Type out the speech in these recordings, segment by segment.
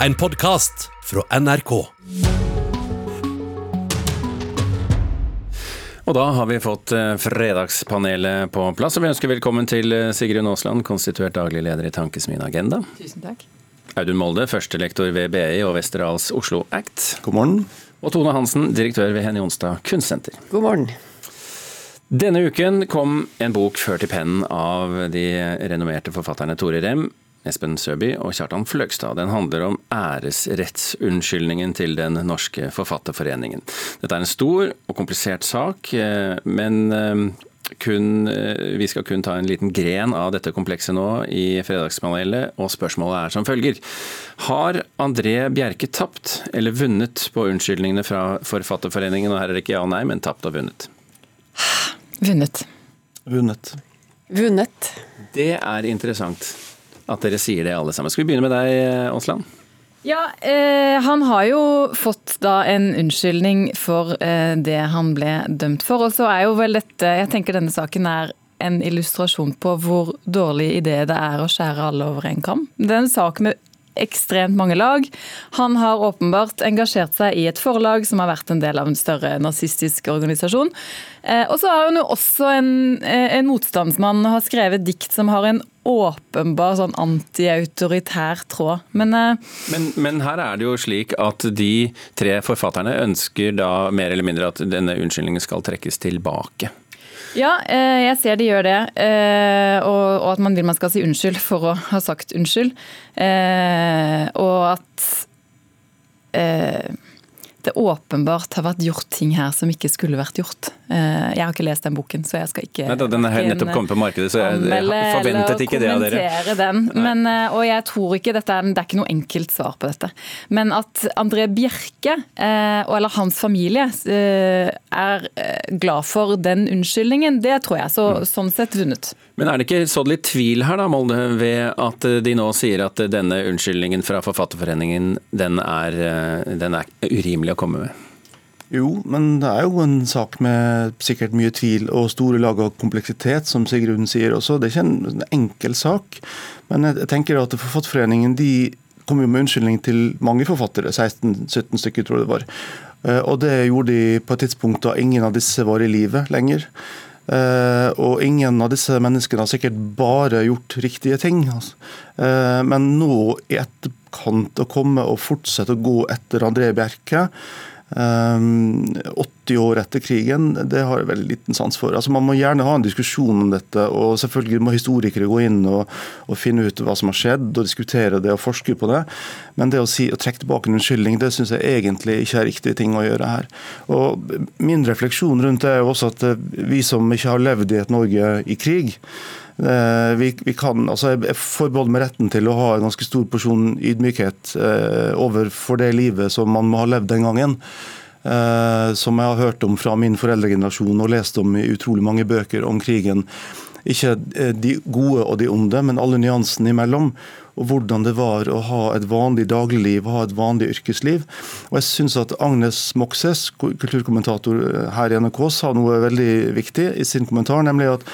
En podkast fra NRK. Og da har vi fått eh, Fredagspanelet på plass, og vi ønsker velkommen til eh, Sigrun Aasland, konstituert daglig leder i Tankesmien Agenda. Tusen takk. Audun Molde, førstelektor ved BI og Westerdals Oslo Act. God morgen. Og Tone Hansen, direktør ved Henny Jonstad Kunstsenter. God morgen. Denne uken kom en bok ført i pennen av de renommerte forfatterne Tore Rem, Espen Søby og Kjartan Fløgstad. Den handler om æresrettsunnskyldningen til Den norske forfatterforeningen. Dette er en stor og komplisert sak, eh, men eh, kun, eh, vi skal kun ta en liten gren av dette komplekset nå i Fredagspanelet, og spørsmålet er som følger. Har André Bjerke tapt eller vunnet på unnskyldningene fra Forfatterforeningen? Og her er det ikke ja og nei, men tapt og vunnet. Vunnet. Vunnet. Vunnet. Det er interessant at dere sier det alle sammen. Skal vi begynne med deg, Aasland? Ja, eh, han har jo fått da en unnskyldning for eh, det han ble dømt for. Og så er jo vel dette Jeg tenker denne saken er en illustrasjon på hvor dårlig idé det er å skjære alle over en kam. Det er en sak med ekstremt mange lag. Han har åpenbart engasjert seg i et forlag som har vært en del av en større nazistisk organisasjon. Eh, og så har han jo også en, eh, en motstandsmann og har skrevet dikt som har en åpenbar sånn antiautoritær tråd. Men, eh, men, men her er det jo slik at de tre forfatterne ønsker da mer eller mindre at denne unnskyldningen skal trekkes tilbake. Ja, jeg ser de gjør det. Og at man vil man skal si unnskyld for å ha sagt unnskyld. Og at det åpenbart har vært gjort ting her som ikke skulle vært gjort. Jeg har ikke lest den boken, så jeg skal ikke Nei, Den er nettopp kommet på markedet, så jeg, jeg forventet ikke det av dere. Den. Men, og jeg tror ikke dette er, Det er ikke noe enkelt svar på dette. Men at André Bjerke, eller hans familie, er glad for den unnskyldningen, det tror jeg. Så, sånn sett vunnet. Men er det ikke sådd litt tvil her, da, Molde, ved at de nå sier at denne unnskyldningen fra Forfatterforeningen, den er, den er urimelig å komme med? Jo, men det er jo en sak med sikkert mye tvil og store lag av kompleksitet, som Sigrun sier også. Det er ikke en enkel sak. Men jeg tenker at Forfatterforeningen de kom jo med unnskyldning til mange forfattere, 16-17 stykker tror jeg det var. Og det gjorde de på et tidspunkt da ingen av disse var i live lenger. Og ingen av disse menneskene har sikkert bare gjort riktige ting. Men nå i etterkant å komme og fortsette å gå etter André Bjerke 80 år etter krigen, det har jeg veldig liten sans for. Altså Man må gjerne ha en diskusjon om dette, og selvfølgelig må historikere gå inn og, og finne ut hva som har skjedd, og diskutere det og forske på det. Men det å, si, å trekke tilbake en unnskyldning, det syns jeg egentlig ikke er riktig ting å gjøre her. Og Min refleksjon rundt det er jo også at vi som ikke har levd i et Norge i krig, vi, vi kan, altså jeg forbeholder meg retten til å ha en ganske stor porsjon ydmykhet eh, overfor det livet som man må ha levd den gangen. Eh, som jeg har hørt om fra min foreldregenerasjon og lest om i utrolig mange bøker om krigen. Ikke de gode og de onde, men alle nyansene imellom. Og hvordan det var å ha et vanlig dagligliv, ha et vanlig yrkesliv. Og jeg syns at Agnes Moxes, kulturkommentator her i NRK, sa noe veldig viktig i sin kommentar, nemlig at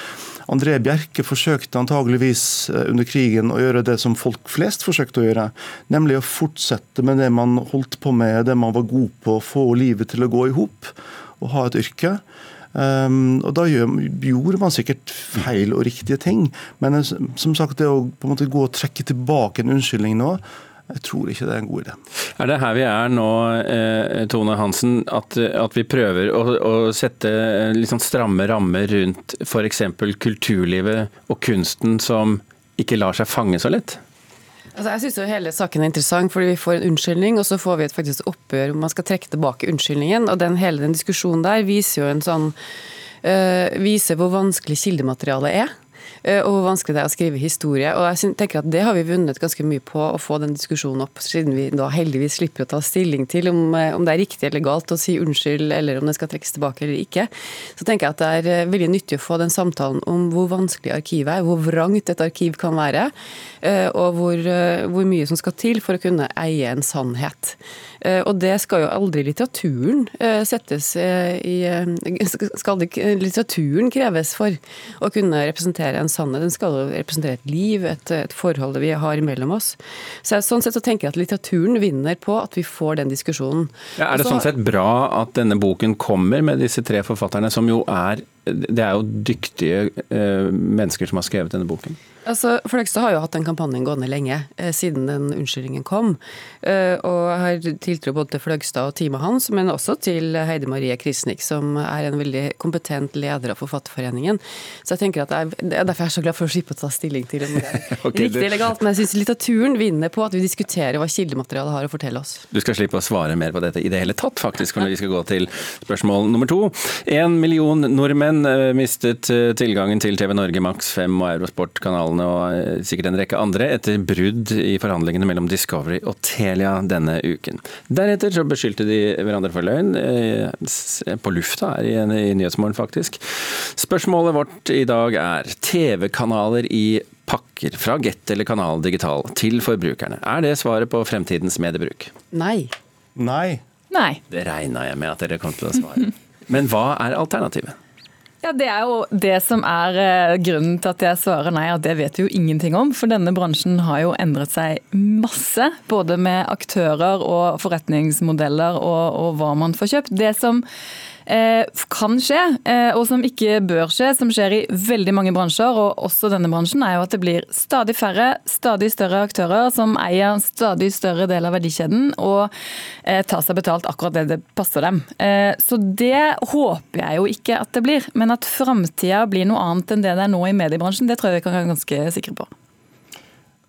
André Bjerke forsøkte antageligvis under krigen å gjøre det som folk flest forsøkte å gjøre, nemlig å fortsette med det man holdt på med, det man var god på, få livet til å gå i hop og ha et yrke. Um, og Da gjorde man sikkert feil og riktige ting, men som sagt, det å på en måte gå og trekke tilbake en unnskyldning nå, jeg tror ikke det er en god idé. Er det her vi er nå, eh, Tone Hansen, at, at vi prøver å, å sette liksom stramme rammer rundt f.eks. kulturlivet og kunsten som ikke lar seg fange så lett? Altså, jeg synes jo hele saken er interessant, fordi vi får en unnskyldning, og så får vi et faktisk oppgjør om man skal trekke tilbake unnskyldningen. og den, Hele den diskusjonen der viser jo en sånn øh, viser hvor vanskelig kildematerialet er. Og hvor vanskelig det er å skrive historie. Og jeg tenker at Det har vi vunnet ganske mye på å få den diskusjonen opp, siden vi da heldigvis slipper å ta stilling til om, om det er riktig eller galt å si unnskyld, eller om det skal trekkes tilbake eller ikke. Så tenker jeg at det er veldig nyttig å få den samtalen om hvor vanskelig arkivet er, hvor vrangt et arkiv kan være, og hvor, hvor mye som skal til for å kunne eie en sannhet. Og det skal jo aldri litteraturen settes i Skal aldri litteraturen kreves for å kunne representere en sannhet, den skal jo representere et liv, et, et forhold vi har mellom oss. Så jeg, Sånn sett så tenker jeg at litteraturen vinner på at vi får den diskusjonen. Ja, er det Også- sånn sett bra at denne boken kommer med disse tre forfatterne, som jo er Det er jo dyktige eh, mennesker som har skrevet denne boken. Altså, Fløgstad har jo hatt den kampanjen gående lenge, eh, siden den unnskyldningen kom. Eh, og jeg har tiltro både til Fløgstad og teamet hans, men også til Heide Marie Krisnik, som er en veldig kompetent leder av Forfatterforeningen. Så jeg tenker at er, det er derfor jeg er så glad for å slippe å ta stilling til om det er okay, riktig eller galt. Men jeg syns litteraturen vinner på at vi diskuterer hva kildematerialet har å fortelle oss. Du skal slippe å svare mer på dette i det hele tatt, faktisk, når vi skal gå til spørsmål nummer to. En million nordmenn eh, mistet eh, tilgangen til TV Norge, Max 5 og Eurosport-kanalene og eh, sikkert en rekke andre etter brudd i forhandlingene mellom Discovery og Telia denne uken. Deretter så beskyldte de hverandre for løgn, på lufta her i, i Nyhetsmorgen faktisk. Spørsmålet vårt i dag er TV-kanaler i pakker fra Get eller Kanal Digital til forbrukerne. Er det svaret på fremtidens mediebruk? Nei. Nei. Nei. Det regna jeg med at dere kom til å svare. Men hva er alternativet? Ja, Det er jo det som er eh, grunnen til at jeg svarer nei, at det vet vi jo ingenting om. For denne bransjen har jo endret seg masse, både med aktører og forretningsmodeller og, og hva man får kjøpt. Det som kan skje, eh, og som ikke bør skje, som skjer i veldig mange bransjer, og også denne bransjen, er jo at det blir stadig færre, stadig større aktører som eier en stadig større del av verdikjeden og eh, tar seg betalt akkurat det det passer dem. Eh, så det håper jeg jo ikke at det blir. Men at framtida blir noe annet enn det det er nå i mediebransjen, det tror jeg vi kan være ganske sikre på.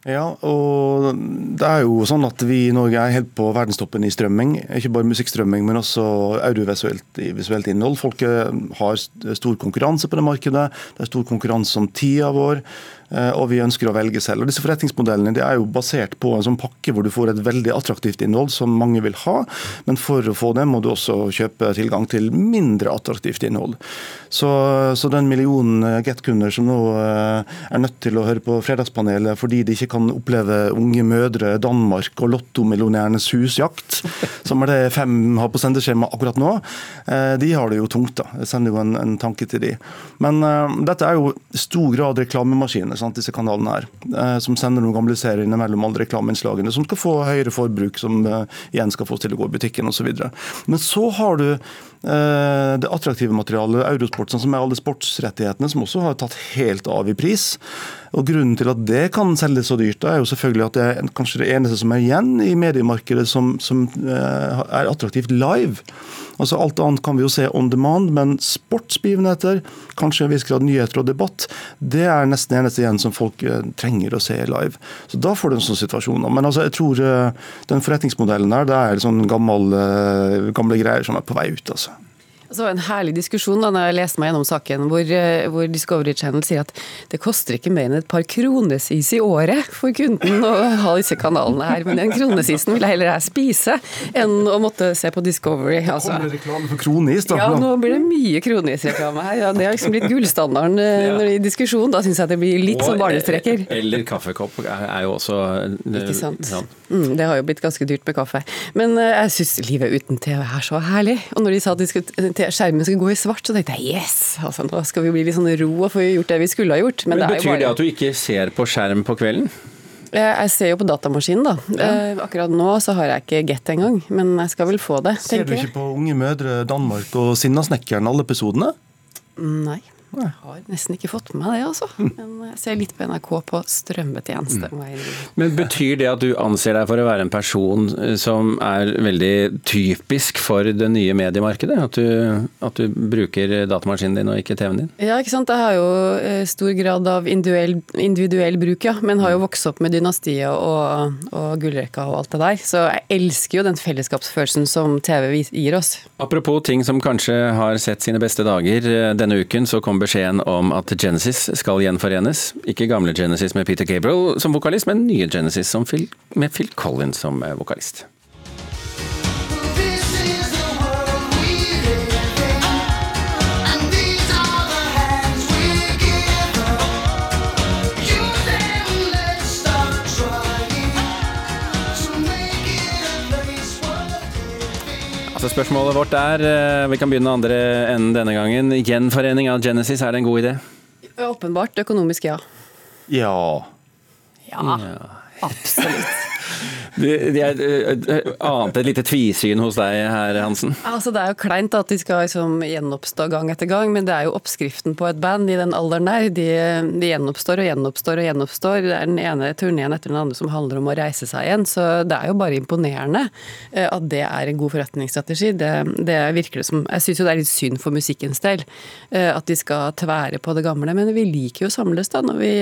Ja, og det er jo sånn at vi i Norge er helt på verdenstoppen i strømming. Ikke bare musikkstrømming, men også audiovisuelt visuelt innhold. Folk eh, har stor konkurranse på det markedet. Det er stor konkurranse om tida vår, eh, og vi ønsker å velge selv. Og Disse forretningsmodellene de er jo basert på en sånn pakke hvor du får et veldig attraktivt innhold som mange vil ha, men for å få det må du også kjøpe tilgang til mindre attraktivt innhold. Så, så den millionen Get-kunder som nå eh, er nødt til å høre på Fredagspanelet fordi de ikke kan oppleve unge mødre, Danmark og lottomillionærenes husjakt, som er det fem har på sendeskjema akkurat nå, eh, de har det jo tungt. da. Jeg sender jo en, en tanke til de. Men uh, dette er jo i stor grad reklamemaskiner, sant, disse kanalene her, Uh, som sender noen gamle serier mellom alle reklameinnslagene, som skal få høyere forbruk, som uh, igjen skal få oss til å gå i butikken osv. Men så har du det attraktive materialet, Eurosport, som er alle sportsrettighetene, som også har tatt helt av i pris. Og Grunnen til at det kan selges så dyrt, da, er jo selvfølgelig at det er kanskje det eneste som er igjen i mediemarkedet som, som eh, er attraktivt live. Altså Alt annet kan vi jo se on demand, men sportsbegivenheter, kanskje en viss grad nyheter og debatt, det er nesten eneste igjen som folk eh, trenger å se live. Så Da får du en sånn situasjon. Men altså, jeg tror eh, den forretningsmodellen der, det er sånn gammel, eh, gamle greier som er på vei ut. altså. Så en herlig diskusjon da når jeg leste meg gjennom saken, hvor, eh, hvor Discovery Channel sier at det koster ikke mer enn et par kronesis i året for kunden å ha disse kanalene her. Men den kronesisen vil jeg heller jeg spise enn å måtte se på Discovery. Altså. Kommer det reklame for kronis, da? Ja, nå blir det mye kronisreklame her. Ja, det har liksom blitt gullstandarden ja. når det er diskusjon. Da syns jeg det blir litt som barnestreker. Eller kaffekopp er, jo også eh, Ikke sant. Ja. Mm, det har jo blitt ganske dyrt med kaffe. Men eh, jeg syns livet uten TV er så herlig. Og når de sa at de skulle, skjermen skulle gå i svart, så tenkte jeg yes! Altså, nå skal vi bli litt sånn ro og få gjort det vi skulle ha gjort. Men, Men det er jo Betyr det at du ikke ser på skjerm på kvelden? Jeg jeg ser jo på datamaskinen, da. Ja. Akkurat nå så har jeg ikke Get engang, men jeg skal vel få det, Ser du tenker jeg. ikke på Unge mødre Danmark og Sinnasnekkeren alle episodene? Mm, Nei. Jeg har nesten ikke fått med meg det, altså. Men jeg ser litt på NRK på strømmetjeneste. Mm. Men Betyr det at du anser deg for å være en person eh, som er veldig typisk for det nye mediemarkedet? At du, at du bruker datamaskinen din og ikke TV-en din? Ja, ikke sant. Jeg har jo eh, stor grad av individuell, individuell bruk, ja. Men har jo vokst opp med dynastiet og, og gullrekka og alt det der. Så jeg elsker jo den fellesskapsfølelsen som TV gir oss. Apropos ting som kanskje har sett sine beste dager. eh, Denne uken så kom beskjeden om at Genesis skal gjenforenes. Ikke gamle Genesis med Peter Gabriel som vokalist, men nye Genesis Phil, med Phil Collins som eh, vokalist. Living. Altså Spørsmålet vårt er, eh, vi kan begynne andre enden denne gangen. Gjenforening av Genesis, er det en god idé? Åpenbart økonomisk, ja. Ja. Ja, absolutt. Jeg ante et lite tvisyn hos deg her, Hansen. Altså, det er jo kleint at de skal liksom gjenoppstå gang etter gang, men det er jo oppskriften på et band i den alderen der. De, de gjenoppstår og gjenoppstår og gjenoppstår. Det er den ene turneen etter den andre som handler om å reise seg igjen. Så det er jo bare imponerende at det er en god forretningsstrategi. Det, det virker det som Jeg syns jo det er litt synd for musikkens del at de skal tvære på det gamle, men vi liker jo å samles da. Når vi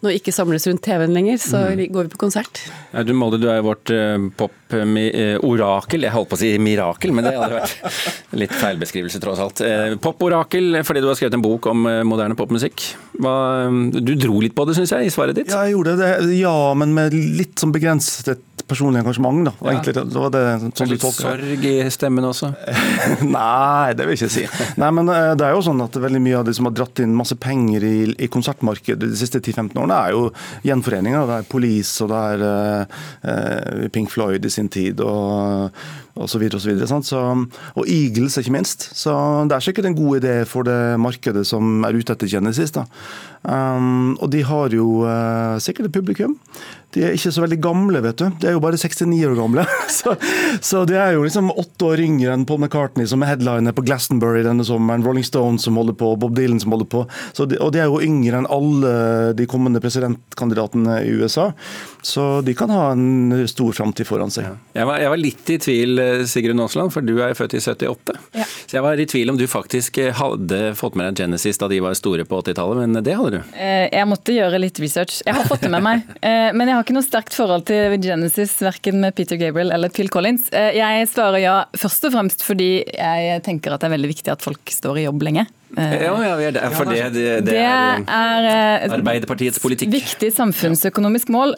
nå ikke samles rundt TV-en lenger, så går vi på konsert. Du Molde, du er vårt pop-orakel. Jeg holdt på å si mirakel, men det hadde vært litt feilbeskrivelse, tross alt. Eh, Pop-orakel fordi du har skrevet en bok om eh, moderne popmusikk. Du dro litt på det, syns jeg, i svaret ditt. Ja, jeg gjorde det. Ja, men med litt sånn begrenset personlig engasjement, da. Ja. egentlig, det var det sånn Litt sorg i stemmen også. Nei, det vil jeg ikke si. Nei, men eh, det er jo sånn at veldig mye av de som har dratt inn masse penger i, i konsertmarkedet de siste 10-15 årene, er jo gjenforeninger. Det er Police, og det er eh, Pink Floyd i sin tid, og, og så videre og så. Så, og Eagles, ikke minst. Så det er sikkert en god idé for det markedet som er ute etter Genesis. da. Um, og de har jo uh, sikkert et publikum. De er ikke så veldig gamle, vet du. De er jo bare 69 år gamle. Så, så de er jo liksom åtte år yngre enn Paul McCartney, som er headliner på Glastonbury denne sommeren, Rolling Stones som holder på, Bob Dylan som holder på. De, og de er jo yngre enn alle de kommende presidentkandidatene i USA. Så de kan ha en stor framtid foran seg. Jeg var, jeg var litt i tvil, Sigrun Aasland, for du er født i 78. Ja. Så jeg var i tvil om du faktisk eh, hadde fått med deg Genesis da de var store på 80-tallet, men det hadde du. Eh, Jeg måtte gjøre litt research. Jeg har fått det med meg. Eh, Men jeg har ikke noe sterkt forhold til Genesis, verken med Peter Gabriel eller Phil Collins. Eh, Jeg svarer ja først og fremst fordi jeg tenker at det er veldig viktig at folk står i jobb lenge. Eh, Ja, ja, vi er der, for det, det, det Det er er eh, Arbeiderpartiets politikk. viktig samfunnsøkonomisk mål.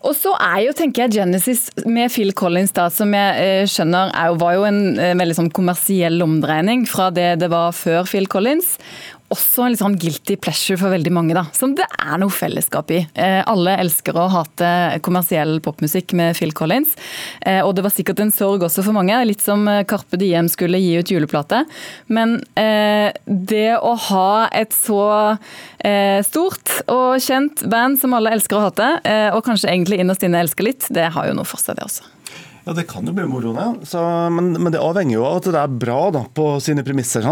Og så er jo, tenker jeg, Genesis med Phil Collins, da, som jeg eh, skjønner er var jo en eh, veldig sånn kommersiell omdreining fra det det var før Phil Collins. Også en litt sånn guilty pleasure for veldig mange, da, som det er noe fellesskap i. Eh, alle elsker å hate kommersiell popmusikk med Phil Collins, eh, og det var sikkert en sorg også for mange. Litt som Karpe Carpe Diem skulle gi ut juleplate. Men eh, det å ha et så eh, stort og kjent band som alle elsker å hate, eh, og kanskje egentlig innerst inne elsker litt, det har jo noe for seg, det også. Ja, Det kan jo bli moro, det. Men, men det avhenger jo av at det er bra da, på sine premisser.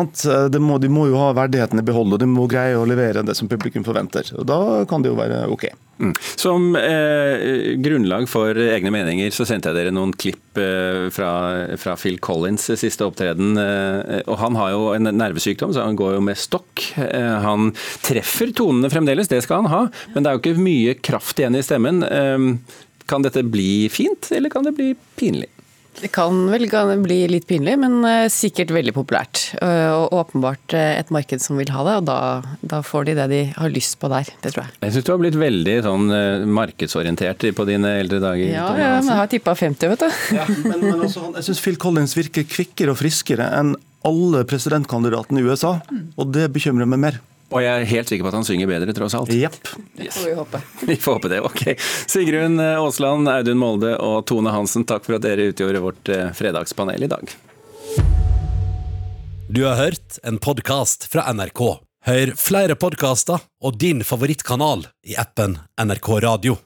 Det må, de må jo ha verdigheten i behold, og de må greie å levere det som publikum forventer. Og Da kan det jo være ok. Mm. Som eh, grunnlag for egne meninger så sendte jeg dere noen klipp eh, fra, fra Phil Collins' siste opptreden. Eh, og Han har jo en nervesykdom, så han går jo med stokk. Eh, han treffer tonene fremdeles, det skal han ha, men det er jo ikke mye kraft igjen i stemmen. Kan dette bli fint, eller kan det bli pinlig? Det kan vel kan det bli litt pinlig, men eh, sikkert veldig populært. Eh, Og åpenbart eh, et marked som vil ha det, og da, da får de det de har lyst på der. Det tror jeg. Jeg syns du har blitt veldig sånn markedsorientert på dine eldre dager. Ja, ja men jeg har tippa 50, vet du. Ja, men, men også, jeg syns Phil Collins virker kvikkere og friskere enn alle presidentkandidatene i USA, og det bekymrer meg mer. Og jeg er helt sikker på at han synger bedre, tross alt. Jepp. Det får vi håpe. Vi får håpe det. Ok. Sigrun Aasland, Audun Molde og Tone Hansen, takk for at dere utgjorde vårt eh, fredagspanel i dag. Du har hørt en podkast fra NRK. Hør flere podkaster og din favorittkanal i appen NRK Radio.